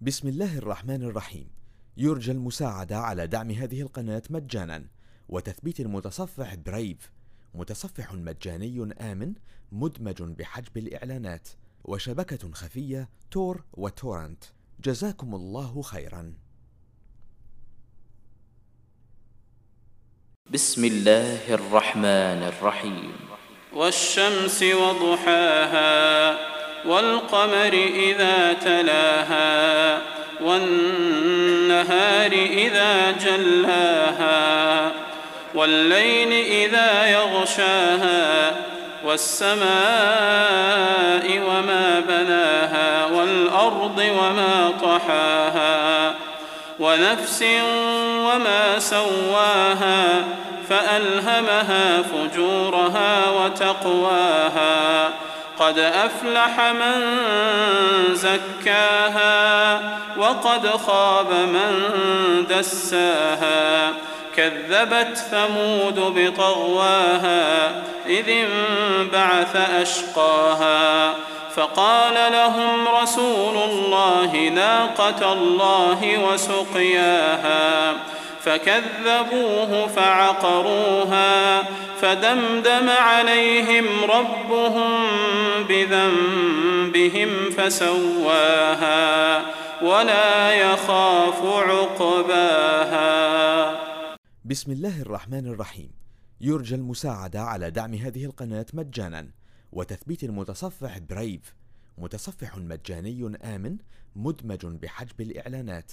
بسم الله الرحمن الرحيم. يرجى المساعدة على دعم هذه القناة مجانا. وتثبيت المتصفح برايف متصفح مجاني آمن مدمج بحجب الإعلانات. وشبكة خفية تور وتورنت. جزاكم الله خيرا. بسم الله الرحمن الرحيم. والشمس وضحاها والقمر إذا تلاها. والنهار إذا جلاها والليل إذا يغشاها والسماء وما بناها والأرض وما طحاها ونفس وما سواها فألهمها فجورها وتقواها قد أفلح من زكاها وقد خاب من دساها كذبت ثمود بطغواها إذ انبعث أشقاها فقال لهم رسول الله ناقة الله وسقياها فكذبوه فعقروها فدمدم عليهم ربهم بذنبهم فسواها ولا يخاف عقباها. بسم الله الرحمن الرحيم. يرجى المساعدة على دعم هذه القناة مجانا وتثبيت المتصفح برايف. متصفح مجاني آمن مدمج بحجب الإعلانات.